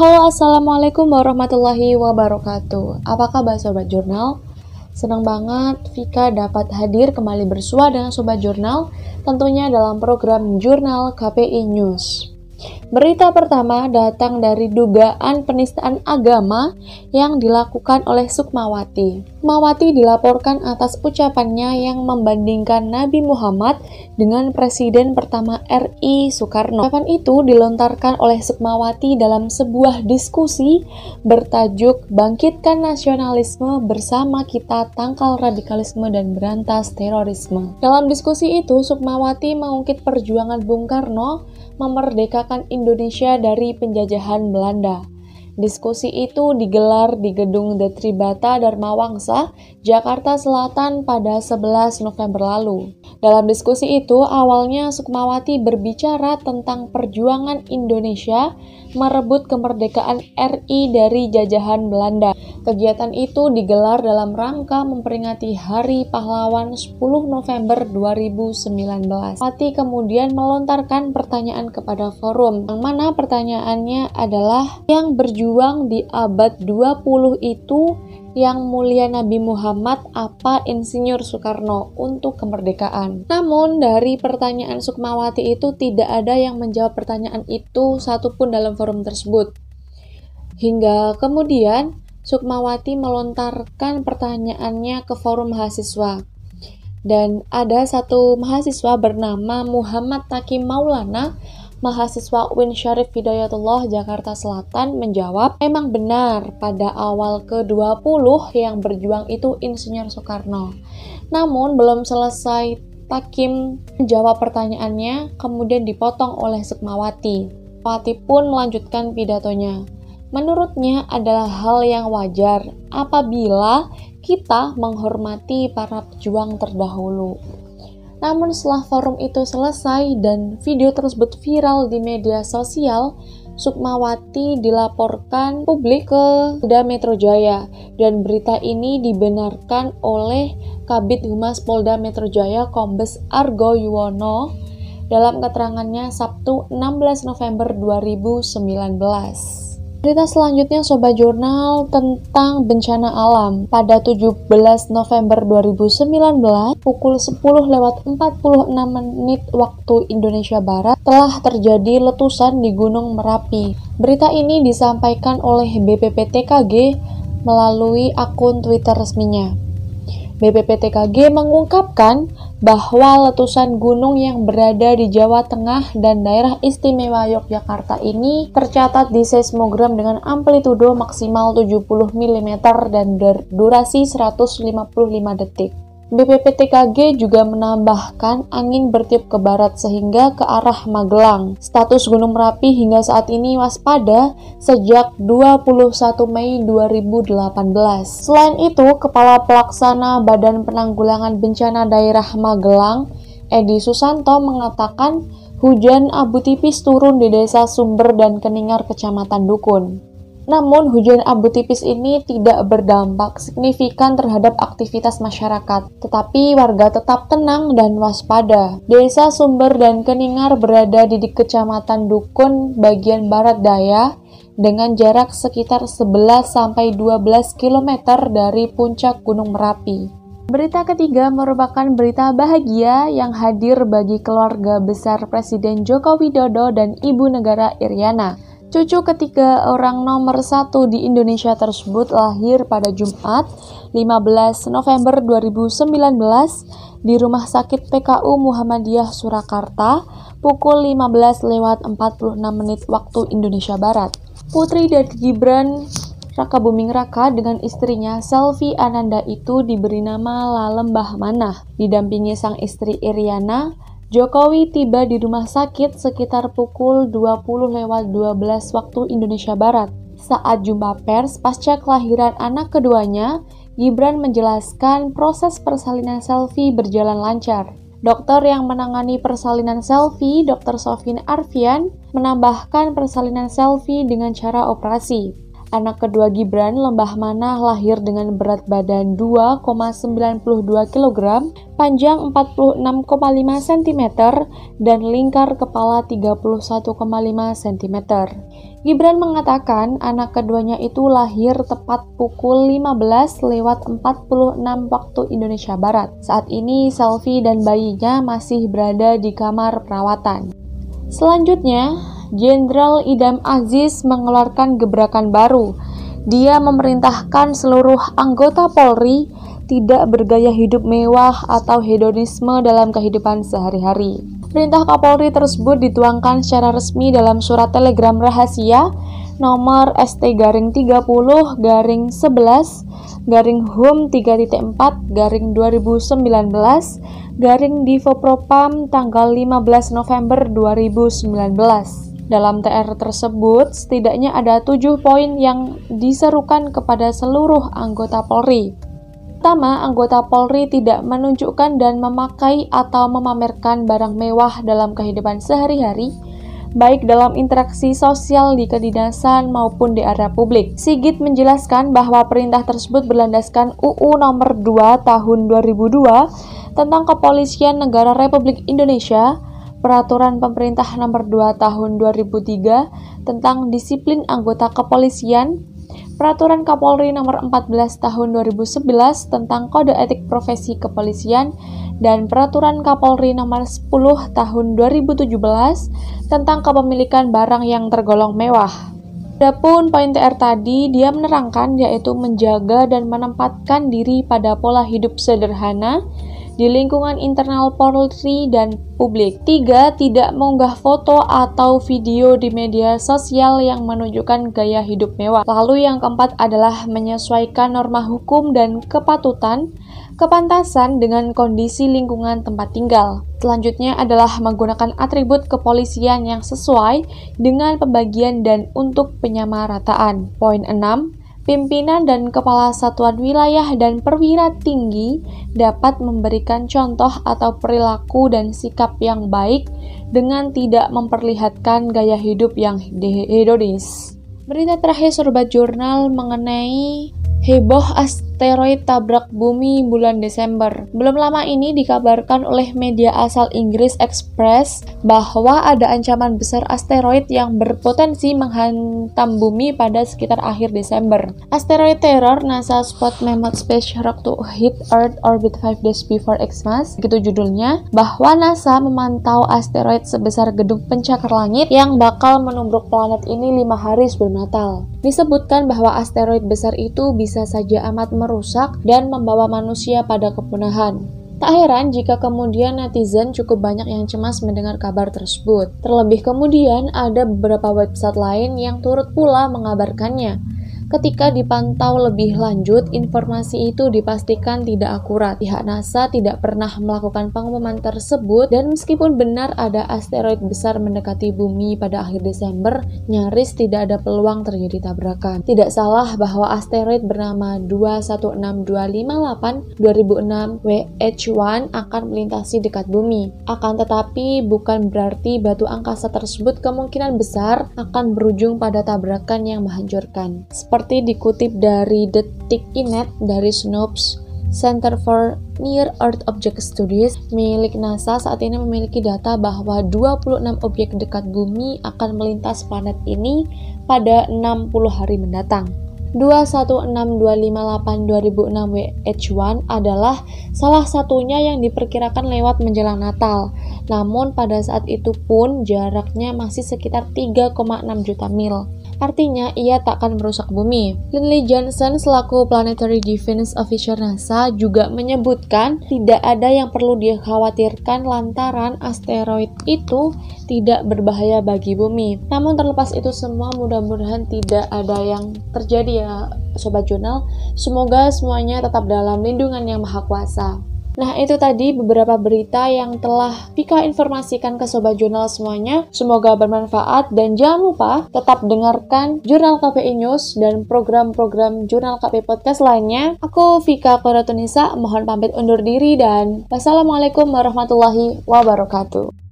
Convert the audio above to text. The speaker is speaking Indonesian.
Halo assalamualaikum warahmatullahi wabarakatuh Apa kabar Sobat Jurnal? Senang banget Vika dapat hadir kembali bersua dengan Sobat Jurnal Tentunya dalam program Jurnal KPI News Berita pertama datang dari dugaan penistaan agama yang dilakukan oleh Sukmawati. Sukmawati dilaporkan atas ucapannya yang membandingkan Nabi Muhammad dengan Presiden pertama RI Soekarno. Ucapan itu dilontarkan oleh Sukmawati dalam sebuah diskusi bertajuk Bangkitkan Nasionalisme Bersama Kita Tangkal Radikalisme dan Berantas Terorisme. Dalam diskusi itu, Sukmawati mengungkit perjuangan Bung Karno memerdekakan Indonesia dari penjajahan Belanda. Diskusi itu digelar di Gedung The Tribata Dharma Wangsa, Jakarta Selatan pada 11 November lalu. Dalam diskusi itu, awalnya Sukmawati berbicara tentang perjuangan Indonesia merebut kemerdekaan RI dari jajahan Belanda. Kegiatan itu digelar dalam rangka memperingati Hari Pahlawan 10 November 2019. Pati kemudian melontarkan pertanyaan kepada forum, yang mana pertanyaannya adalah yang berjuang di abad 20 itu yang mulia Nabi Muhammad apa Insinyur Soekarno untuk kemerdekaan. Namun dari pertanyaan Sukmawati itu tidak ada yang menjawab pertanyaan itu satupun dalam forum tersebut. Hingga kemudian Sukmawati melontarkan pertanyaannya ke forum mahasiswa. Dan ada satu mahasiswa bernama Muhammad Taki Maulana mahasiswa UIN Syarif Hidayatullah Jakarta Selatan menjawab, memang benar pada awal ke-20 yang berjuang itu Insinyur Soekarno. Namun belum selesai Takim menjawab pertanyaannya, kemudian dipotong oleh Sukmawati. Pati pun melanjutkan pidatonya. Menurutnya adalah hal yang wajar apabila kita menghormati para pejuang terdahulu. Namun setelah forum itu selesai dan video tersebut viral di media sosial, Sukmawati dilaporkan publik ke Polda Metro Jaya dan berita ini dibenarkan oleh Kabit Humas Polda Metro Jaya Kombes Argo Yuwono dalam keterangannya Sabtu 16 November 2019. Berita selanjutnya Sobat Jurnal tentang bencana alam. Pada 17 November 2019, pukul 10 lewat 46 menit waktu Indonesia Barat, telah terjadi letusan di Gunung Merapi. Berita ini disampaikan oleh BPPTKG melalui akun Twitter resminya. BPPTKG mengungkapkan bahwa letusan gunung yang berada di Jawa Tengah dan daerah istimewa Yogyakarta ini tercatat di seismogram dengan amplitudo maksimal 70 mm dan durasi 155 detik. BPPTKG juga menambahkan angin bertiup ke barat sehingga ke arah Magelang. Status Gunung Merapi hingga saat ini waspada sejak 21 Mei 2018. Selain itu, Kepala Pelaksana Badan Penanggulangan Bencana Daerah Magelang, Edi Susanto mengatakan hujan abu tipis turun di Desa Sumber dan Keningar Kecamatan Dukun. Namun, hujan abu tipis ini tidak berdampak signifikan terhadap aktivitas masyarakat, tetapi warga tetap tenang dan waspada. Desa Sumber dan Keningar berada di Kecamatan Dukun bagian barat daya dengan jarak sekitar 11-12 km dari puncak Gunung Merapi. Berita ketiga merupakan berita bahagia yang hadir bagi keluarga besar Presiden Joko Widodo dan Ibu Negara Iriana. Cucu ketiga orang nomor satu di Indonesia tersebut lahir pada Jumat 15 November 2019 di Rumah Sakit PKU Muhammadiyah Surakarta pukul 15 lewat 46 menit waktu Indonesia Barat. Putri dari Gibran Raka Buming Raka dengan istrinya Selvi Ananda itu diberi nama Lalembah Manah, didampingi sang istri Iriana, Jokowi tiba di rumah sakit sekitar pukul 20 lewat 12 waktu Indonesia Barat. Saat jumpa pers pasca kelahiran anak keduanya, Gibran menjelaskan proses persalinan selfie berjalan lancar. Dokter yang menangani persalinan selfie, Dr. Sofin Arfian, menambahkan persalinan selfie dengan cara operasi. Anak kedua Gibran, Lembah Mana, lahir dengan berat badan 2,92 kg, panjang 46,5 cm, dan lingkar kepala 31,5 cm. Gibran mengatakan anak keduanya itu lahir tepat pukul 15 lewat 46 waktu Indonesia Barat. Saat ini Selfie dan bayinya masih berada di kamar perawatan. Selanjutnya, Jenderal Idam Aziz mengeluarkan gebrakan baru. Dia memerintahkan seluruh anggota Polri tidak bergaya hidup mewah atau hedonisme dalam kehidupan sehari-hari. Perintah Kapolri tersebut dituangkan secara resmi dalam surat telegram rahasia nomor ST garing 30 garing 11 garing HUM 3.4 garing 2019 garing Divopropam tanggal 15 November 2019. Dalam TR tersebut, setidaknya ada tujuh poin yang diserukan kepada seluruh anggota Polri. Pertama, anggota Polri tidak menunjukkan dan memakai atau memamerkan barang mewah dalam kehidupan sehari-hari, baik dalam interaksi sosial di kedinasan maupun di area publik. Sigit menjelaskan bahwa perintah tersebut berlandaskan UU nomor 2 tahun 2002 tentang Kepolisian Negara Republik Indonesia Peraturan Pemerintah Nomor 2 Tahun 2003 tentang Disiplin Anggota Kepolisian, Peraturan Kapolri Nomor 14 Tahun 2011 tentang Kode Etik Profesi Kepolisian, dan Peraturan Kapolri Nomor 10 Tahun 2017 tentang kepemilikan barang yang tergolong mewah. Adapun poin TR tadi, dia menerangkan yaitu menjaga dan menempatkan diri pada pola hidup sederhana, di lingkungan internal Polri dan publik. Tiga, tidak mengunggah foto atau video di media sosial yang menunjukkan gaya hidup mewah. Lalu yang keempat adalah menyesuaikan norma hukum dan kepatutan, kepantasan dengan kondisi lingkungan tempat tinggal. Selanjutnya adalah menggunakan atribut kepolisian yang sesuai dengan pembagian dan untuk penyamarataan. Poin 6 pimpinan dan kepala satuan wilayah dan perwira tinggi dapat memberikan contoh atau perilaku dan sikap yang baik dengan tidak memperlihatkan gaya hidup yang hedonis. Berita terakhir Sobat Jurnal mengenai heboh asteroid tabrak bumi bulan Desember. Belum lama ini dikabarkan oleh media asal Inggris Express bahwa ada ancaman besar asteroid yang berpotensi menghantam bumi pada sekitar akhir Desember. Asteroid terror NASA spot mammoth space rock to hit Earth orbit 5 days before Xmas, gitu judulnya, bahwa NASA memantau asteroid sebesar gedung pencakar langit yang bakal menumbruk planet ini lima hari sebelum Natal. Disebutkan bahwa asteroid besar itu bisa saja amat merusak dan membawa manusia pada kepunahan. Tak heran jika kemudian netizen cukup banyak yang cemas mendengar kabar tersebut. Terlebih kemudian ada beberapa website lain yang turut pula mengabarkannya. Ketika dipantau lebih lanjut, informasi itu dipastikan tidak akurat. Pihak NASA tidak pernah melakukan pengumuman tersebut dan meskipun benar ada asteroid besar mendekati bumi pada akhir Desember, nyaris tidak ada peluang terjadi tabrakan. Tidak salah bahwa asteroid bernama 216258 2006 WH1 akan melintasi dekat bumi. Akan tetapi bukan berarti batu angkasa tersebut kemungkinan besar akan berujung pada tabrakan yang menghancurkan. Seperti seperti dikutip dari Detik.net dari Snopes Center for Near Earth Object Studies milik NASA saat ini memiliki data bahwa 26 objek dekat bumi akan melintas planet ini pada 60 hari mendatang. 216258-2006 WH1 adalah salah satunya yang diperkirakan lewat menjelang Natal. Namun pada saat itu pun jaraknya masih sekitar 3,6 juta mil artinya ia tak akan merusak bumi. Lindley Johnson selaku Planetary Defense Officer NASA juga menyebutkan tidak ada yang perlu dikhawatirkan lantaran asteroid itu tidak berbahaya bagi bumi. Namun terlepas itu semua mudah-mudahan tidak ada yang terjadi ya Sobat Jurnal. Semoga semuanya tetap dalam lindungan yang maha kuasa. Nah, itu tadi beberapa berita yang telah Vika informasikan ke Sobat Jurnal semuanya. Semoga bermanfaat dan jangan lupa tetap dengarkan Jurnal KPI News dan program-program Jurnal KPI Podcast lainnya. Aku Vika Koratunisa, mohon pamit undur diri dan wassalamualaikum warahmatullahi wabarakatuh.